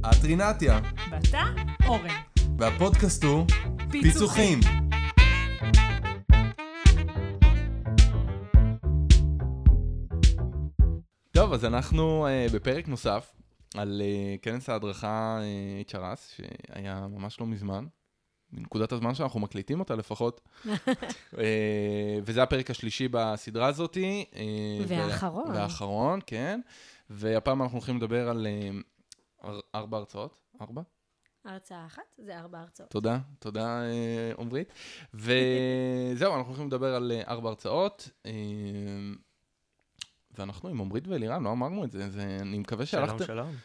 את רינתיה, ואתה, אורן. והפודקאסט הוא פיצוחים. טוב, אז אנחנו uh, בפרק נוסף על uh, כנס ההדרכה uh, HRS, שהיה ממש לא מזמן, מנקודת הזמן שאנחנו מקליטים אותה לפחות. uh, וזה הפרק השלישי בסדרה הזאת. Uh, והאחרון. והאחרון, כן. והפעם אנחנו הולכים לדבר על uh, ארבע הרצאות. ארבע? הרצאה אחת זה ארבע הרצאות. תודה, תודה עמרית. וזהו, אנחנו הולכים לדבר על ארבע הרצאות. ואנחנו עם עמרית ואלירן, לא אמרנו את זה, זה אני מקווה שהלכתם... שלום, שלום.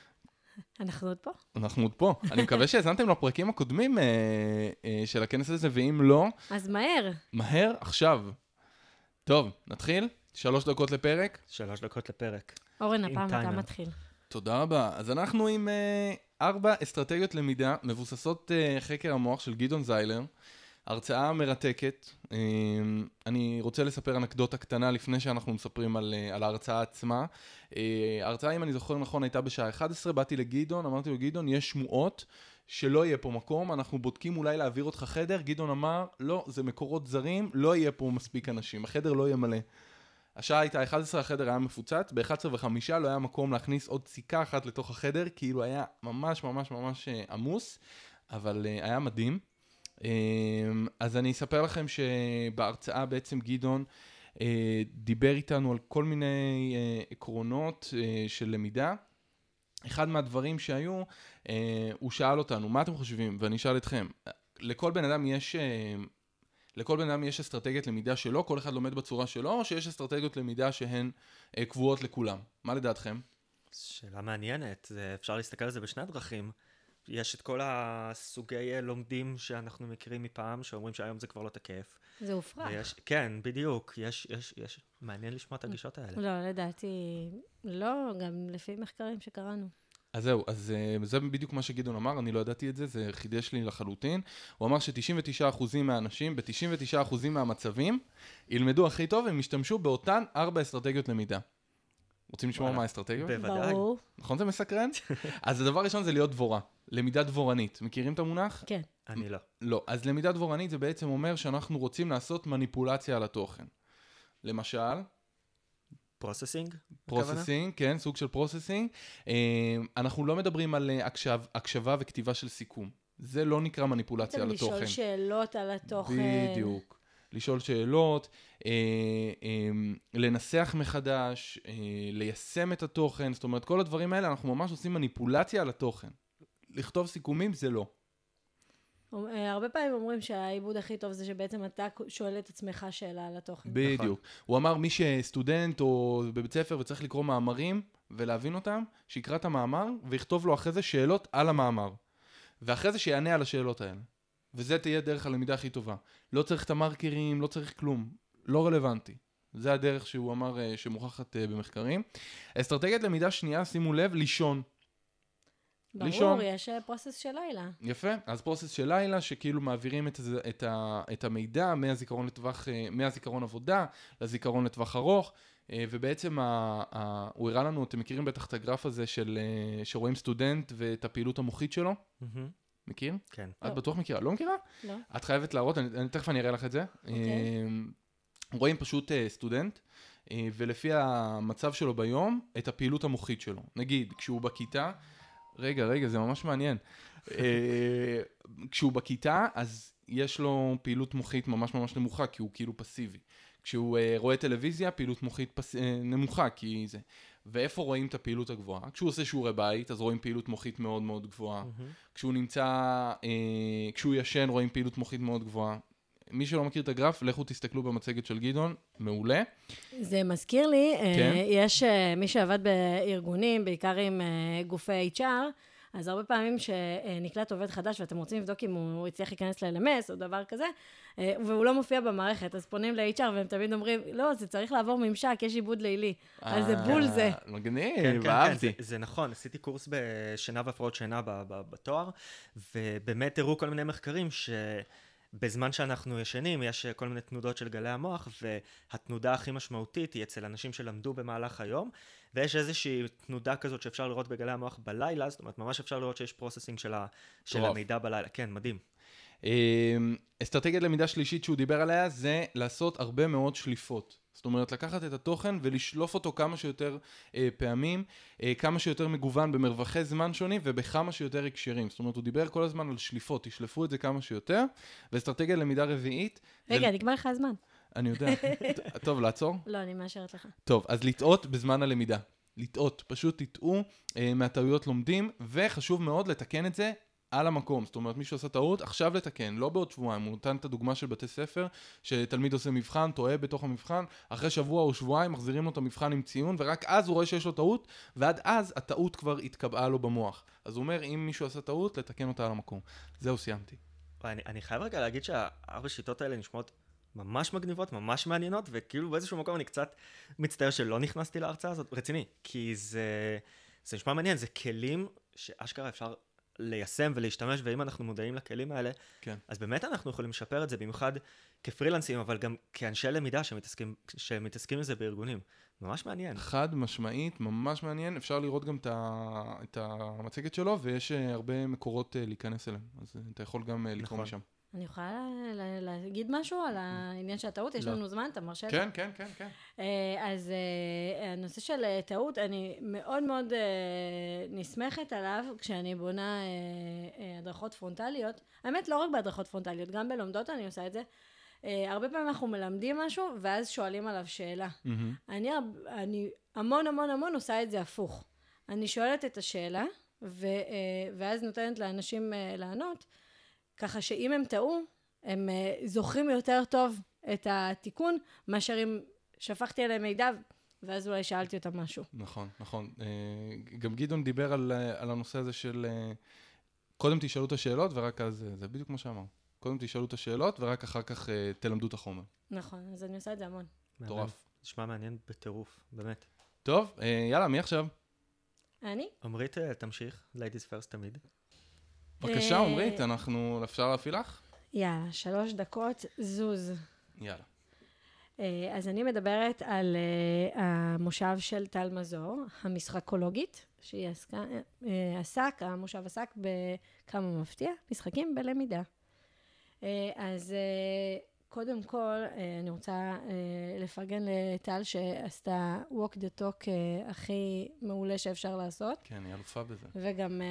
אנחנו עוד פה. אנחנו עוד פה. אני מקווה שהאזנתם לפרקים הקודמים אה, אה, של הכנס הזה, ואם לא... אז מהר. מהר, עכשיו. טוב, נתחיל? שלוש דקות לפרק? שלוש דקות לפרק. אורן, הפעם אתה מתחיל. תודה רבה. אז אנחנו עם אה, ארבע אסטרטגיות למידה מבוססות אה, חקר המוח של גדעון זיילר. הרצאה מרתקת. אמ, אני רוצה לספר אנקדוטה קטנה לפני שאנחנו מספרים על, אה, על ההרצאה עצמה. אה, ההרצאה, אם אני זוכר נכון, הייתה בשעה 11, באתי לגדעון, אמרתי לו, גדעון, יש שמועות שלא יהיה פה מקום, אנחנו בודקים אולי להעביר אותך חדר. גדעון אמר, לא, זה מקורות זרים, לא יהיה פה מספיק אנשים, החדר לא יהיה מלא. השעה הייתה 11, החדר היה מפוצץ, ב-11 וחמישה לא היה מקום להכניס עוד סיכה אחת לתוך החדר, כאילו היה ממש ממש ממש אה, עמוס, אבל היה מדהים. אמ, אז אני אספר לכם שבהרצאה בעצם גדעון אה, דיבר איתנו על כל מיני אה, עקרונות אה, של למידה. אחד מהדברים שהיו, הוא שאל אותנו, מה אתם חושבים? ואני אשאל אתכם, לכל בן אדם יש... לכל בן אדם יש אסטרטגיית למידה שלו, כל אחד לומד בצורה שלו, או שיש אסטרטגיות למידה שהן קבועות לכולם? מה לדעתכם? שאלה מעניינת, אפשר להסתכל על זה בשני דרכים. יש את כל הסוגי לומדים שאנחנו מכירים מפעם, שאומרים שהיום זה כבר לא תקף. זה הופרך. ויש, כן, בדיוק. יש, יש, יש, מעניין לשמוע את הגישות האלה. לא, לדעתי, לא, גם לפי מחקרים שקראנו. אז זהו, אז uh, זה בדיוק מה שגדעון אמר, אני לא ידעתי את זה, זה חידש לי לחלוטין. הוא אמר ש-99% מהאנשים, ב-99% מהמצבים, ילמדו הכי טוב, הם ישתמשו באותן ארבע אסטרטגיות למידה. רוצים לשמוע מה האסטרטגיות? בוודאי. ברור. נכון זה מסקרן? אז הדבר הראשון זה להיות דבורה. למידה דבורנית. מכירים את המונח? כן. אני לא. לא. אז למידה דבורנית זה בעצם אומר שאנחנו רוצים לעשות מניפולציה על התוכן. למשל? processing? processing, כן, סוג של processing. אה, אנחנו לא מדברים על אה, הקשב, הקשבה וכתיבה של סיכום. זה לא נקרא מניפולציה על התוכן. לשאול שאלות על התוכן. בדיוק. לשאול שאלות, אה, אה, לנסח מחדש, אה, ליישם את התוכן, זאת אומרת, כל הדברים האלה, אנחנו ממש עושים מניפולציה על התוכן. לכתוב סיכומים זה לא. אה, הרבה פעמים אומרים שהעיבוד הכי טוב זה שבעצם אתה שואל את עצמך שאלה על התוכן. בדיוק. נכון. הוא אמר, מי שסטודנט או בבית ספר וצריך לקרוא מאמרים ולהבין אותם, שיקרא את המאמר ויכתוב לו אחרי זה שאלות על המאמר. ואחרי זה שיענה על השאלות האלה. וזה תהיה דרך הלמידה הכי טובה. לא צריך את המרקרים, לא צריך כלום. לא רלוונטי. זה הדרך שהוא אמר אה, שמוכחת אה, במחקרים. אסטרטגיית למידה שנייה, שימו לב, לישון. ברור, לישון. יש פרוסס של לילה. יפה, אז פרוסס של לילה, שכאילו מעבירים את, את, ה, את המידע מהזיכרון לטווח, אה, מהזיכרון עבודה לזיכרון לטווח ארוך, ובעצם ה, ה, הוא הראה לנו, אתם מכירים בטח את הגרף הזה של, שרואים סטודנט ואת הפעילות המוחית שלו? Mm-hmm. מכיר? כן. את לא. בטוח מכירה? לא מכירה? לא. את חייבת להראות, אני, אני, תכף אני אראה לך את זה. אוקיי. אמ, רואים פשוט סטודנט, ולפי המצב שלו ביום, את הפעילות המוחית שלו. נגיד, כשהוא בכיתה, רגע, רגע, זה ממש מעניין. uh, כשהוא בכיתה, אז יש לו פעילות מוחית ממש ממש נמוכה, כי הוא כאילו פסיבי. כשהוא uh, רואה טלוויזיה, פעילות מוחית פס... uh, נמוכה, כי זה. ואיפה רואים את הפעילות הגבוהה? כשהוא עושה שיעורי בית, אז רואים פעילות מוחית מאוד מאוד גבוהה. Mm-hmm. כשהוא נמצא, אה, כשהוא ישן, רואים פעילות מוחית מאוד גבוהה. מי שלא מכיר את הגרף, לכו תסתכלו במצגת של גדעון, מעולה. זה מזכיר לי, אה, כן? יש אה, מי שעבד בארגונים, בעיקר עם אה, גופי HR, אז הרבה פעמים שנקלט עובד חדש ואתם רוצים לבדוק אם הוא הצליח להיכנס ל-LMS או דבר כזה, והוא לא מופיע במערכת, אז פונים ל-HR והם תמיד אומרים, לא, זה צריך לעבור ממשק, יש עיבוד לילי. אז זה בול זה. מגניב, כן, כן, אהבתי. כן, זה נכון, עשיתי קורס בשינה והפרעות שינה בתואר, ובאמת הראו כל מיני מחקרים ש... בזמן שאנחנו ישנים יש אה, כל מיני תנודות של גלי המוח, והתנודה הכי משמעותית היא אצל אנשים שלמדו במהלך היום, ויש איזושהי תנודה כזאת שאפשר לראות בגלי המוח בלילה, זאת אומרת, ממש אפשר לראות שיש processing של, ה, של. המידע בלילה. כן, מדהים. אמ, אסטרטגיית למידה שלישית שהוא דיבר עליה זה לעשות הרבה מאוד שליפות. זאת אומרת, לקחת את התוכן ולשלוף אותו כמה שיותר אה, פעמים, אה, כמה שיותר מגוון במרווחי זמן שונים ובכמה שיותר הקשרים. זאת אומרת, הוא דיבר כל הזמן על שליפות, תשלפו את זה כמה שיותר. ואסטרטגיית למידה רביעית... רגע, נגמר לך הזמן. אני יודע. טוב, לעצור? לא, אני מאשרת לך. טוב, אז לטעות בזמן הלמידה. לטעות, פשוט תטעו אה, מהטעויות לומדים, וחשוב מאוד לתקן את זה על המקום. זאת אומרת, מישהו עשה טעות, עכשיו לתקן, לא בעוד שבועיים. הוא נתן את הדוגמה של בתי ספר, שתלמיד עושה מבחן, טועה בתוך המבחן, אחרי שבוע או שבועיים מחזירים לו את המבחן עם ציון, ורק אז הוא רואה שיש לו טעות, ועד אז הטעות כבר התקבעה לו במוח. אז הוא אומר, אם מישהו עשה טעות, לתקן אותה על המקום. זהו, סיימתי. אני, אני חייב רגע להגיד שהארבע שיטות האלה נשמעות ממש מגניבות, ממש מעניינות, וכאילו באיזשהו מקום אני קצת מצטער שלא נכנסתי להרצאה הזאת, רציני, כי זה, זה נשמע מעניין, זה כלים שאשכרה אפשר ליישם ולהשתמש, ואם אנחנו מודעים לכלים האלה, כן. אז באמת אנחנו יכולים לשפר את זה, במיוחד כפרילנסים, אבל גם כאנשי למידה שמתעסקים, שמתעסקים בזה בארגונים. ממש מעניין. חד משמעית, ממש מעניין, אפשר לראות גם את, המצגת שלו, ויש אה, הרבה מקורות אה, להיכנס אליהם, אז אה, אתה יכול גם לקרוא נכון. משם. אני יכולה להגיד משהו על העניין של הטעות? יש לא. לנו זמן, אתה מרשה לי? כן, כן, כן, כן. אה, אז אה, הנושא של אה, טעות, אני מאוד מאוד נסמכת עליו כשאני בונה הדרכות פרונטליות. האמת, לא רק בהדרכות פרונטליות, גם בלומדות אני עושה את זה. הרבה פעמים אנחנו מלמדים משהו, ואז שואלים עליו שאלה. אני, אני המון המון המון עושה את זה הפוך. אני שואלת את השאלה, ואז נותנת לאנשים לענות, ככה שאם הם טעו, הם אה, זוכרים יותר טוב את התיקון, מאשר אם שפכתי עליהם מידע, ואז אולי שאלתי אותם משהו. נכון, נכון. אה, גם גדעון דיבר על, אה, על הנושא הזה של קודם תשאלו את השאלות ורק אז, זה בדיוק כמו שאמר. קודם תשאלו את השאלות ורק אחר כך תלמדו את החומר. נכון, אז אני עושה את זה המון. מעניין. מטורף. נשמע מעניין בטירוף, באמת. טוב, יאללה, מי עכשיו? אני? עמרית, תמשיך, ladies first תמיד. בבקשה, אה, עמרית, אנחנו, אפשר להפעיל לך? יאללה, שלוש דקות, זוז. יאללה. אה, אז אני מדברת על אה, המושב של טל מזור, המשחקולוגית, שהיא עסקה, עסק, המושב עסק בכמה מפתיע, משחקים בלמידה. אז קודם כל, אה, אני רוצה אה, לפרגן לטל שעשתה walk the talk אה, הכי מעולה שאפשר לעשות. כן, היא אלופה בזה. וגם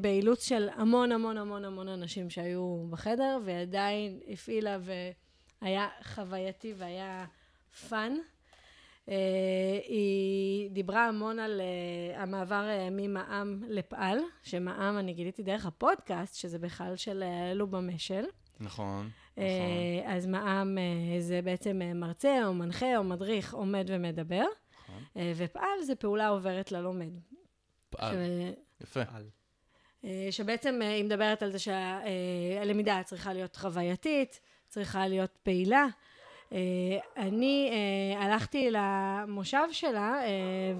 באילוץ של המון המון המון המון אנשים שהיו בחדר, ועדיין הפעילה והיה חווייתי והיה fun. היא דיברה המון על המעבר ממע"מ לפעל, שמע"מ אני גיליתי דרך הפודקאסט, שזה בכלל של לובה משל. נכון, נכון, אז מע"מ אה, זה בעצם אה, מרצה או מנחה או מדריך עומד ומדבר, נכון. אה, ופעל זה פעולה עוברת ללומד. פעל, ש- יפה. אה, שבעצם אה, היא מדברת על זה שהלמידה צריכה להיות חווייתית, צריכה להיות פעילה. אה, אני אה, הלכתי למושב שלה, אה,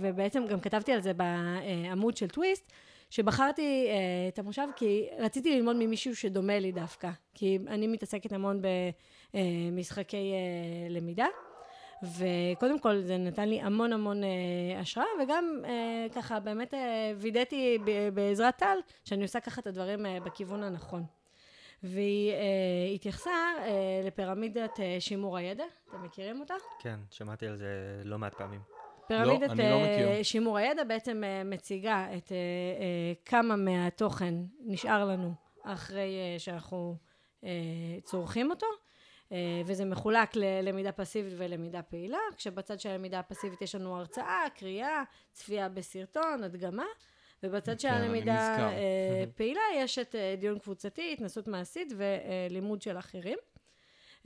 ובעצם גם כתבתי על זה בעמוד של טוויסט, שבחרתי אה, את המושב כי רציתי ללמוד ממישהו שדומה לי דווקא. כי אני מתעסקת המון במשחקי אה, למידה. וקודם כל זה נתן לי המון המון אה, השראה, וגם אה, ככה באמת אה, וידאתי בעזרת טל שאני עושה ככה את הדברים אה, בכיוון הנכון. והיא אה, התייחסה אה, לפירמידת אה, שימור הידע, אתם מכירים אותה? כן, שמעתי על זה לא מעט פעמים. פירמידת אני לא אה. שימור הידע בעצם אה, מציגה את אה, כמה מהתוכן נשאר לנו אחרי שאנחנו צורכים אותו, וזה מחולק ללמידה פסיבית ולמידה פעילה, כשבצד של הלמידה הפסיבית יש לנו הרצאה, קריאה, צפייה בסרטון, הדגמה, ובצד של כן, הלמידה פעילה יש את דיון קבוצתי, התנסות מעשית ולימוד של אחרים.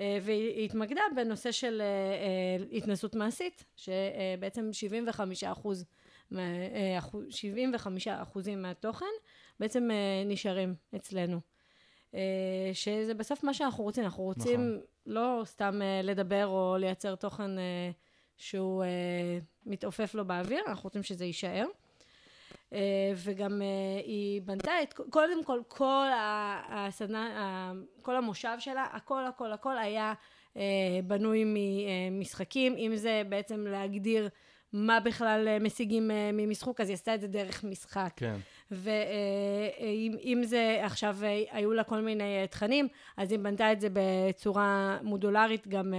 אה, והיא התמקדה בנושא של אה, אה, התנסות מעשית, שבעצם 75 אחוז, מה- אה, אחוז- 75 אחוזים מהתוכן בעצם נשארים אצלנו. שזה בסוף מה שאנחנו רוצים, אנחנו רוצים נכון. לא סתם לדבר או לייצר תוכן שהוא מתעופף לו באוויר, אנחנו רוצים שזה יישאר. אה, וגם אה, היא בנתה את, קודם כל, כל הסדנה, כל המושב שלה, הכל, הכל, הכל היה אה, בנוי ממשחקים, אם זה בעצם להגדיר מה בכלל משיגים ממשחוק, אז היא עשתה את זה דרך משחק. כן. ואם זה עכשיו היו לה כל מיני תכנים, אז היא בנתה את זה בצורה מודולרית, גם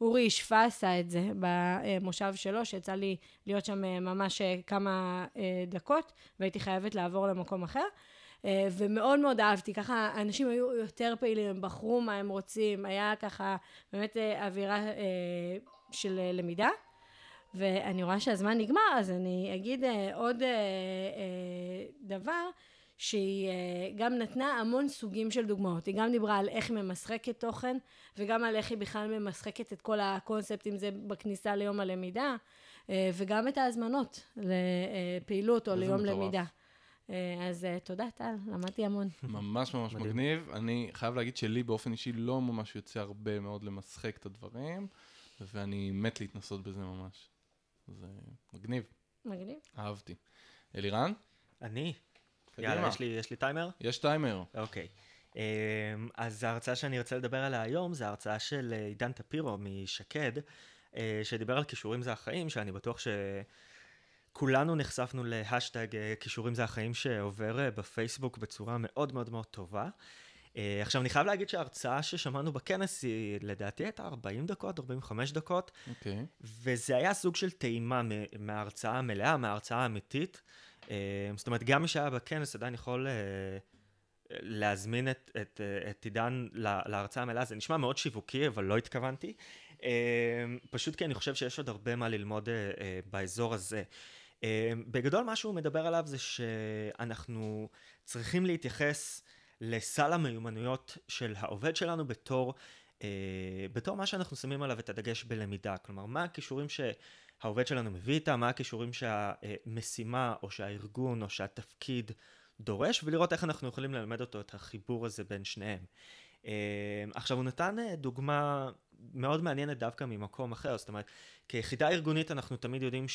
אורי ישפה עשה את זה במושב שלו, שיצא לי להיות שם ממש כמה דקות, והייתי חייבת לעבור למקום אחר. ומאוד מאוד אהבתי, ככה אנשים היו יותר פעילים, הם בחרו מה הם רוצים, היה ככה באמת אווירה של למידה. ואני רואה שהזמן נגמר, אז אני אגיד עוד דבר, שהיא אה, גם נתנה המון סוגים של דוגמאות. היא גם דיברה על איך היא ממסרקת תוכן, וגם על איך היא בכלל ממסרקת את כל הקונספט, אם זה בכניסה ליום הלמידה, אה, וגם את ההזמנות לפעילות או ליום מטורף. למידה. אה, אז תודה, טל, למדתי המון. ממש ממש מגניב. אני חייב להגיד שלי באופן אישי לא ממש יוצא הרבה מאוד למשחק את הדברים, ואני מת להתנסות בזה ממש. זה מגניב. מגניב. אהבתי. אלירן? אני? יאללה, יש לי, יש לי טיימר? יש טיימר. אוקיי. אמ, אז ההרצאה שאני רוצה לדבר עליה היום זה ההרצאה של אה, עידן טפירו משקד, אה, שדיבר על כישורים זה החיים, שאני בטוח שכולנו נחשפנו להשטג אה, כישורים זה החיים שעובר בפייסבוק בצורה מאוד מאוד מאוד טובה. עכשיו, אני חייב להגיד שההרצאה ששמענו בכנס היא לדעתי הייתה 40 דקות, 45 דקות. אוקיי. Okay. וזה היה סוג של טעימה מההרצאה המלאה, מההרצאה האמיתית. אה, זאת אומרת, גם מי שהיה בכנס עדיין יכול אה, להזמין את, את, אה, את עידן להרצאה המלאה. זה נשמע מאוד שיווקי, אבל לא התכוונתי. פשוט כי אני חושב שיש עוד הרבה מה ללמוד באזור הזה. בגדול מה שהוא מדבר עליו זה שאנחנו צריכים להתייחס לסל המיומנויות של העובד שלנו בתור, בתור מה שאנחנו שמים עליו את הדגש בלמידה. כלומר, מה הכישורים ש... העובד שלנו מביא איתה, מה הכישורים שהמשימה או שהארגון או שהתפקיד דורש, ולראות איך אנחנו יכולים ללמד אותו את החיבור הזה בין שניהם. אה, עכשיו הוא נתן אה, דוגמה מאוד מעניינת דווקא ממקום אחר, זאת אומרת, כיחידה ארגונית אנחנו תמיד יודעים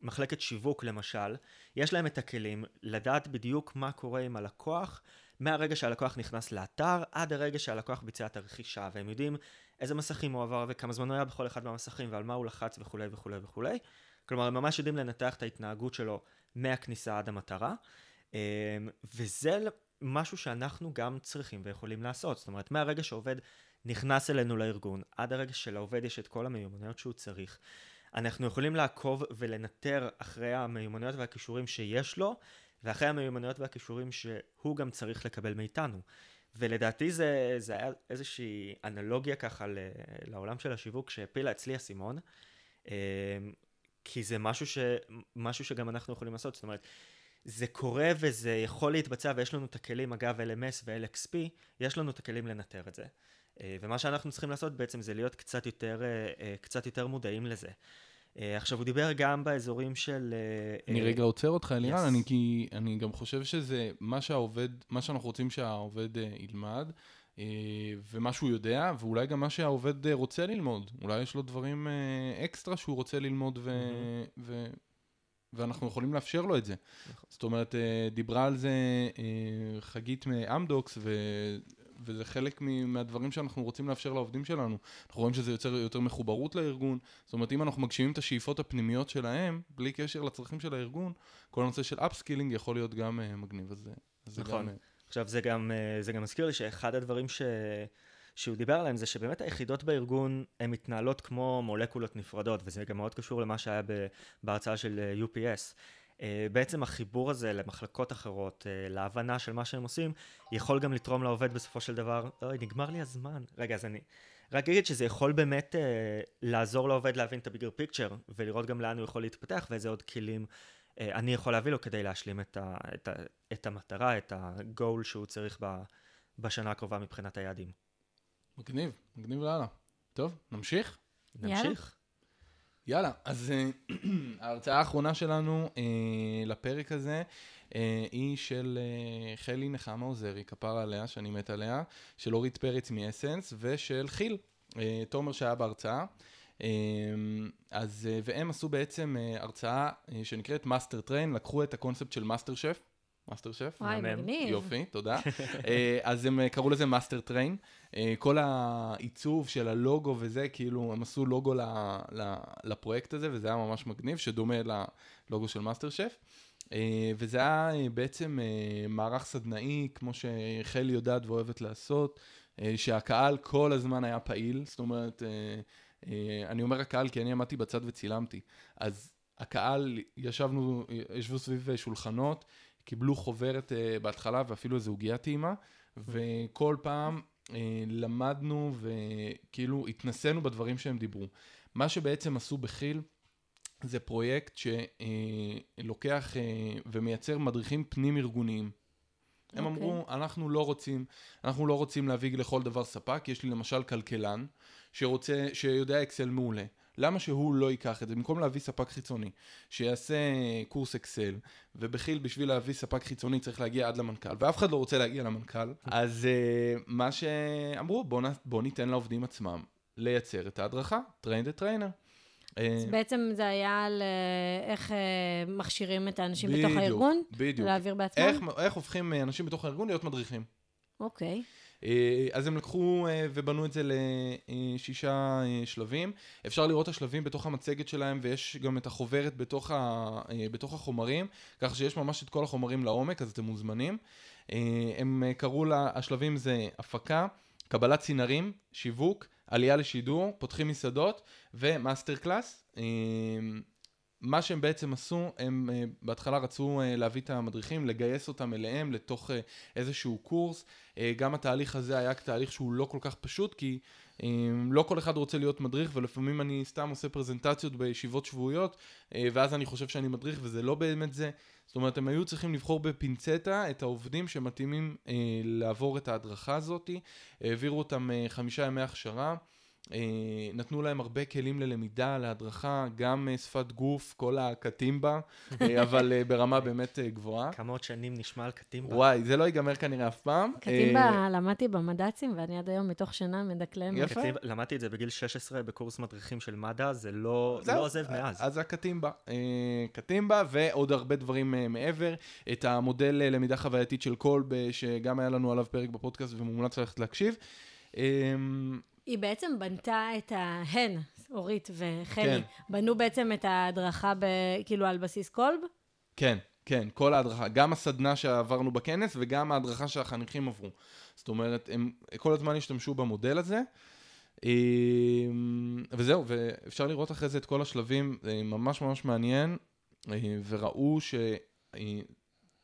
שמחלקת שיווק למשל, יש להם את הכלים לדעת בדיוק מה קורה עם הלקוח מהרגע שהלקוח נכנס לאתר עד הרגע שהלקוח ביצע את הרכישה, והם יודעים איזה מסכים הוא עבר וכמה זמן הוא היה בכל אחד מהמסכים ועל מה הוא לחץ וכולי וכולי וכולי. כלומר, הם ממש יודעים לנתח את ההתנהגות שלו מהכניסה עד המטרה, אמ, וזה משהו שאנחנו גם צריכים ויכולים לעשות. זאת אומרת, מהרגע שעובד נכנס אלינו לארגון, עד הרגע שלעובד יש את כל המיומנויות שהוא צריך, אנחנו יכולים לעקוב ולנטר אחרי המיומנויות והכישורים שיש לו, ואחרי המיומנויות והכישורים שהוא גם צריך לקבל מאיתנו. ולדעתי זה, זה היה איזושהי אנלוגיה ככה לעולם של השיווק שהפילה אצלי אסימון, אמ, כי זה משהו, ש, משהו שגם אנחנו יכולים לעשות, זאת אומרת, זה קורה וזה יכול להתבצע ויש לנו את הכלים, אגב LMS ו-LXP, יש לנו את הכלים לנטר את זה. אה, ומה שאנחנו צריכים לעשות בעצם זה להיות קצת יותר, אה, אה, קצת יותר מודעים לזה. אה, עכשיו, הוא דיבר גם באזורים של... אה, אני רגע עוצר אותך, אלירן, yes. אני, כי אני גם חושב שזה מה שהעובד, מה שאנחנו רוצים שהעובד ילמד, ומה שהוא יודע, ואולי גם מה שהעובד רוצה ללמוד. אולי יש לו דברים אקסטרה שהוא רוצה ללמוד, ו... Mm-hmm. ו... ואנחנו יכולים לאפשר לו את זה. נכון. זאת אומרת, דיברה על זה חגית מאמדוקס, וזה חלק מהדברים שאנחנו רוצים לאפשר לעובדים שלנו. אנחנו רואים שזה יוצר יותר מחוברות לארגון, זאת אומרת, אם אנחנו מגשימים את השאיפות הפנימיות שלהם, בלי קשר לצרכים של הארגון, כל הנושא של upskilling יכול להיות גם uh, מגניב, אז זה נכון. גם... Uh... עכשיו, זה גם, uh, זה גם מזכיר לי שאחד הדברים ש... שהוא דיבר עליהם זה שבאמת היחידות בארגון הן מתנהלות כמו מולקולות נפרדות, וזה גם מאוד קשור למה שהיה בהרצאה של UPS. אה, בעצם החיבור הזה למחלקות אחרות, אה, להבנה של מה שהם עושים, יכול גם לתרום לעובד בסופו של דבר, אוי, נגמר לי הזמן. רגע, אז אני רק אגיד שזה יכול באמת אה, לעזור לעובד להבין את הביגר פיקצ'ר, ולראות גם לאן הוא יכול להתפתח, ואיזה עוד כלים אה, אני יכול להביא לו כדי להשלים את, ה, את, ה, את המטרה, את הגול שהוא צריך ב, בשנה הקרובה מבחינת היעדים. מגניב, מגניב לאללה. טוב, נמשיך? נמשיך. יאללה, אז אה, ההרצאה האחרונה שלנו אה, לפרק הזה אה, היא של חלי נחמה עוזרי, כפרה עליה, שאני מת עליה, של אורית פרץ מאסנס, ושל חיל, תומר שהיה בהרצאה. אז, והם עשו בעצם הרצאה שנקראת Master Train, לקחו את הקונספט של Master Chef. Master Chef. וואי, מגניב. יופי, תודה. אז הם קראו לזה Master Train. כל העיצוב של הלוגו וזה, כאילו, הם עשו לוגו לפרויקט הזה, וזה היה ממש מגניב, שדומה ללוגו של Master Chef. אה, וזה היה אה, בעצם אה, מערך סדנאי, כמו שחלי יודעת ואוהבת לעשות, שהקהל כל הזמן היה פעיל, זאת אומרת, אני אומר הקהל כי אני עמדתי בצד וצילמתי. אז הקהל, ישבנו, ישבו סביב שולחנות, קיבלו חוברת בהתחלה ואפילו איזו עוגייה טעימה, וכל פעם למדנו וכאילו התנסינו בדברים שהם דיברו. מה שבעצם עשו בכיל, זה פרויקט שלוקח אה, ומייצר מדריכים פנים-ארגוניים. הם okay. אוקיי. אמרו, אנחנו לא רוצים, אנחנו לא רוצים להביא לכל דבר ספק, יש לי למשל כלכלן שרוצה, שיודע אקסל מעולה. למה שהוא לא ייקח את זה? במקום להביא ספק חיצוני, שיעשה קורס אקסל, ובכיל בשביל להביא ספק חיצוני צריך להגיע עד למנכ"ל, ואף אחד לא רוצה להגיע למנכ"ל, אז uh, מה שאמרו, בוא, בוא ניתן לעובדים עצמם לייצר את ההדרכה, train the trainer. אז אה, בעצם זה היה על אה, איך מכשירים את האנשים בדיוק, בתוך הארגון? בדיוק. להעביר בעצמם? איך, איך הופכים אנשים בתוך הארגון להיות מדריכים. אוקיי. אז הם לקחו ובנו את זה לשישה שלבים. אפשר לראות את השלבים בתוך המצגת שלהם, ויש גם את החוברת בתוך, ה, בתוך החומרים, כך שיש ממש את כל החומרים לעומק, אז אתם מוזמנים. הם קראו לה, השלבים זה הפקה, קבלת צינרים, שיווק, עלייה לשידור, פותחים מסעדות ו master class. מה שהם בעצם עשו, הם אה, בהתחלה רצו אה, להביא את המדריכים, לגייס אותם אליהם לתוך אה, איזשהו קורס. גם התהליך הזה היה תהליך שהוא לא כל כך פשוט, כי לא כל אחד רוצה להיות מדריך, ולפעמים אני סתם עושה פרזנטציות בישיבות שבועיות, ואז אני חושב שאני מדריך, וזה לא באמת זה. זאת אומרת, הם היו צריכים לבחור בפינצטה את העובדים שמתאימים לעבור את ההדרכה הזאת, העבירו אותם חמישה ימי הכשרה. אה, נתנו להם הרבה כלים ללמידה, להדרכה, גם אה, שפת גוף, כל הקטימבה, אה, אבל ברמה באמת גבוהה. כמה עוד שנים נשמע על קטימבה? וואי, זה לא ייגמר כנראה אף פעם. קטימבה למדתי במד"צים, ואני עד היום מתוך שינה מדקלם. יפה. למדתי את זה בגיל 16 בקורס מדריכים של מד"א, זה לא, לא עוזב מאז. אז הקטימבה. קטימבה ועוד הרבה דברים מעבר. את המודל למידה חווייתית של קולב, שגם היה לנו עליו פרק בפודקאסט ומומלץ ללכת להקשיב. היא בעצם בנתה את ההן, אורית וחני, כן. בנו בעצם את ההדרכה ב, כאילו על בסיס קולב? כן, כן, כל ההדרכה, גם הסדנה שעברנו בכנס וגם ההדרכה שהחניכים עברו. זאת אומרת, הם כל הזמן השתמשו במודל הזה. אמ, וזהו, ואפשר לראות אחרי זה את כל השלבים, ממש ממש מעניין, אה, וראו ש...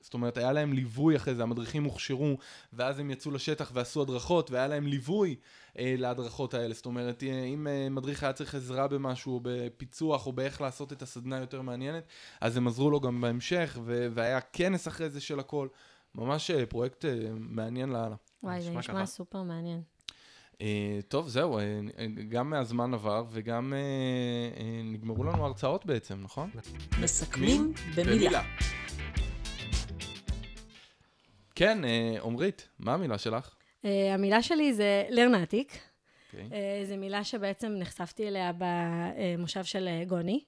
זאת אומרת, היה להם ליווי אחרי זה, המדריכים הוכשרו, ואז הם יצאו לשטח ועשו הדרכות, והיה להם ליווי אה, להדרכות האלה. זאת אומרת, אה, אם אה, מדריך היה צריך עזרה במשהו, או בפיצוח, או באיך לעשות את הסדנה יותר מעניינת, אז הם עזרו לו גם בהמשך, ו- והיה כנס אחרי זה של הכל. ממש אה, פרויקט אה, מעניין לאללה. וואי, זה נשמע ככה. סופר מעניין. Uh, טוב, זהו, uh, גם מהזמן עבר וגם uh, uh, נגמרו לנו הרצאות בעצם, נכון? מסכמים במילה. במילה. כן, עמרית, מה המילה שלך? Uh, המילה שלי זה לרנטיק. Okay. אוקיי. Uh, זו מילה שבעצם נחשפתי אליה במושב של גוני,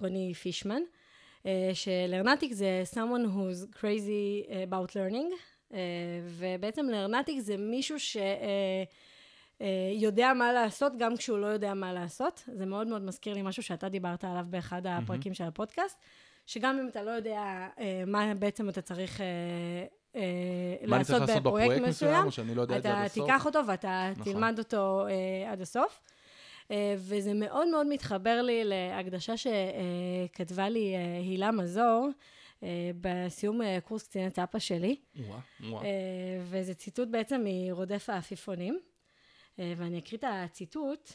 גוני פישמן, שלרנטיק זה someone who's crazy about learning, uh, ובעצם לרנטיק זה מישהו ש... Uh, יודע מה לעשות גם כשהוא לא יודע מה לעשות. זה מאוד מאוד מזכיר לי משהו שאתה דיברת עליו באחד הפרקים mm-hmm. של הפודקאסט, שגם אם אתה לא יודע מה בעצם אתה צריך אה, לעשות בפרויקט מסוים, או שאני לא יודע את זה עד הסוף? אתה תיקח אותו ואתה נכון. תלמד אותו אה, עד הסוף. אה, וזה מאוד מאוד מתחבר לי להקדשה שכתבה לי הילה מזור. בסיום קורס קציני טאפה שלי. וואו, וואו. וזה ציטוט בעצם מרודף העפיפונים. ואני אקריא את הציטוט.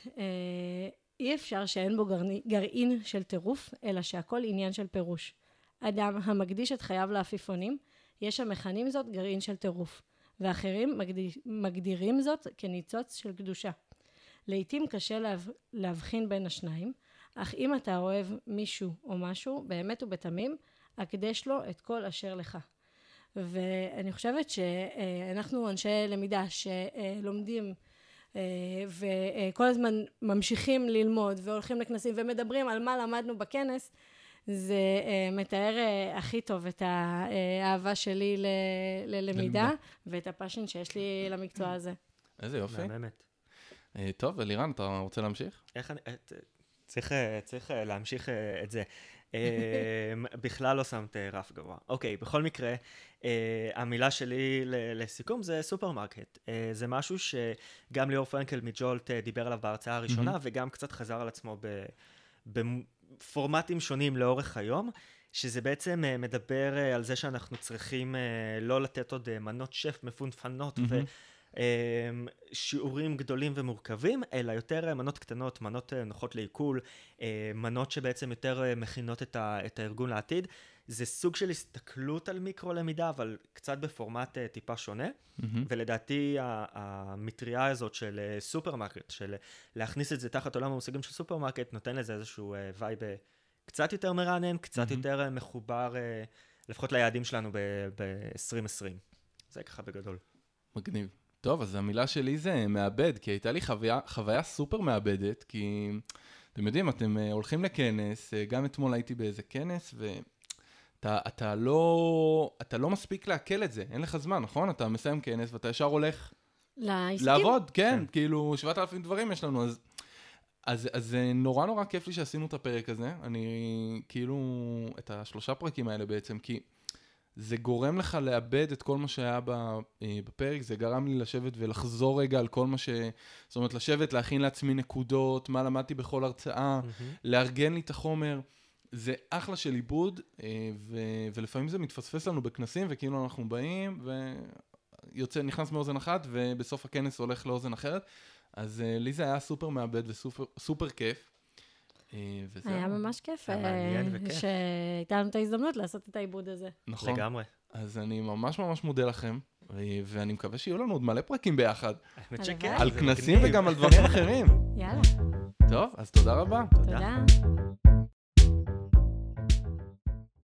אי אפשר שאין בו גרעין של טירוף, אלא שהכל עניין של פירוש. אדם המקדיש את חייו לעפיפונים, יש המכנים זאת גרעין של טירוף, ואחרים מגדירים זאת כניצוץ של קדושה. לעתים קשה להב... להבחין בין השניים, אך אם אתה אוהב מישהו או משהו, באמת ובתמים, הקדש לו את כל אשר לך. ואני חושבת שאנחנו אנשי למידה שלומדים אה, וכל הזמן ממשיכים ללמוד והולכים לכנסים ומדברים על מה למדנו בכנס, זה אה, מתאר אה, הכי טוב את האהבה שלי ל- ללמידה ללמידה. ואת הפאשן שיש לי למקצוע הזה. איזה יופי. מהממת. אה, טוב, אלירן, אתה רוצה להמשיך? איך אני... את- צריך, צריך להמשיך את זה. בכלל לא שמת רף גבוה. אוקיי, בכל מקרה, אה, המילה שלי ל- לסיכום זה סופרמרקט. אה, זה משהו שגם ליאור פרנקל מג'ולט דיבר עליו בהרצאה הראשונה. וגם קצת חזר על עצמו ב- בפורמטים שונים לאורך היום. שזה בעצם אה, מדבר אה, על זה שאנחנו צריכים אה, לא לתת עוד מנות שף מפונפנות ו- מהמם. אמ, גדולים ומורכבים, אלא יותר מנות קטנות, מנות נוחות לעיכול, מנות שבעצם יותר מכינות את הארגון לעתיד. זה סוג של הסתכלות על מיקרו-למידה, אבל קצת בפורמט אה, טיפה שונה. מהמם. ולדעתי המטריה הזאת של אה, סופרמרקט, של להכניס את זה תחת עולם המושגים של סופרמרקט, נותן לזה איזשהו אה, וייב אה, קצת יותר מרענן, קצת מהמם. יותר אה, מחובר, אה, לפחות ליעדים שלנו ב-2020. זה ככה בגדול. מגניב. טוב, אז המילה שלי זה מאבד, כי הייתה לי חוויה, חוויה סופר מאבדת, כי אתם יודעים, אתם אה, הולכים לכנס, אה, גם אתמול הייתי באיזה כנס, ואתה אתה לא, אתה לא מספיק לעכל את זה, אין לך זמן, נכון? אתה מסיים כנס ואתה ישר הולך לעסקים. לעבוד, כן, כן. כאילו 7,000 דברים יש לנו, אז... אז, אז זה נורא נורא כיף לי שעשינו את הפרק הזה, אני כאילו, את השלושה פרקים האלה בעצם, כי זה גורם לך לאבד את כל מה שהיה אה, בפרק, זה גרם לי לשבת ולחזור רגע על כל מה ש... זאת אומרת, לשבת, להכין לעצמי נקודות, מה למדתי בכל הרצאה, לארגן לי את החומר. זה אחלה של עיבוד, אה, ו- ולפעמים זה מתפספס לנו בכנסים, וכאילו אנחנו באים, ויוצא, נכנס מאוזן אחת, ובסוף הכנס הולך לאוזן אחרת. אז אה, לי זה היה סופר מעבד וסופר סופר כיף. אה, וזהו. היה ממש כיף. שהייתה לנו את ההזדמנות לעשות את העיבוד הזה. נכון. לגמרי. אז אני ממש ממש מודה לכם, ואני מקווה שיהיו לנו עוד מלא פרקים ביחד. האמת. שכן. על כנסים. וגם על דברים אחרים. יאללה, טוב, אז תודה רבה. תודה.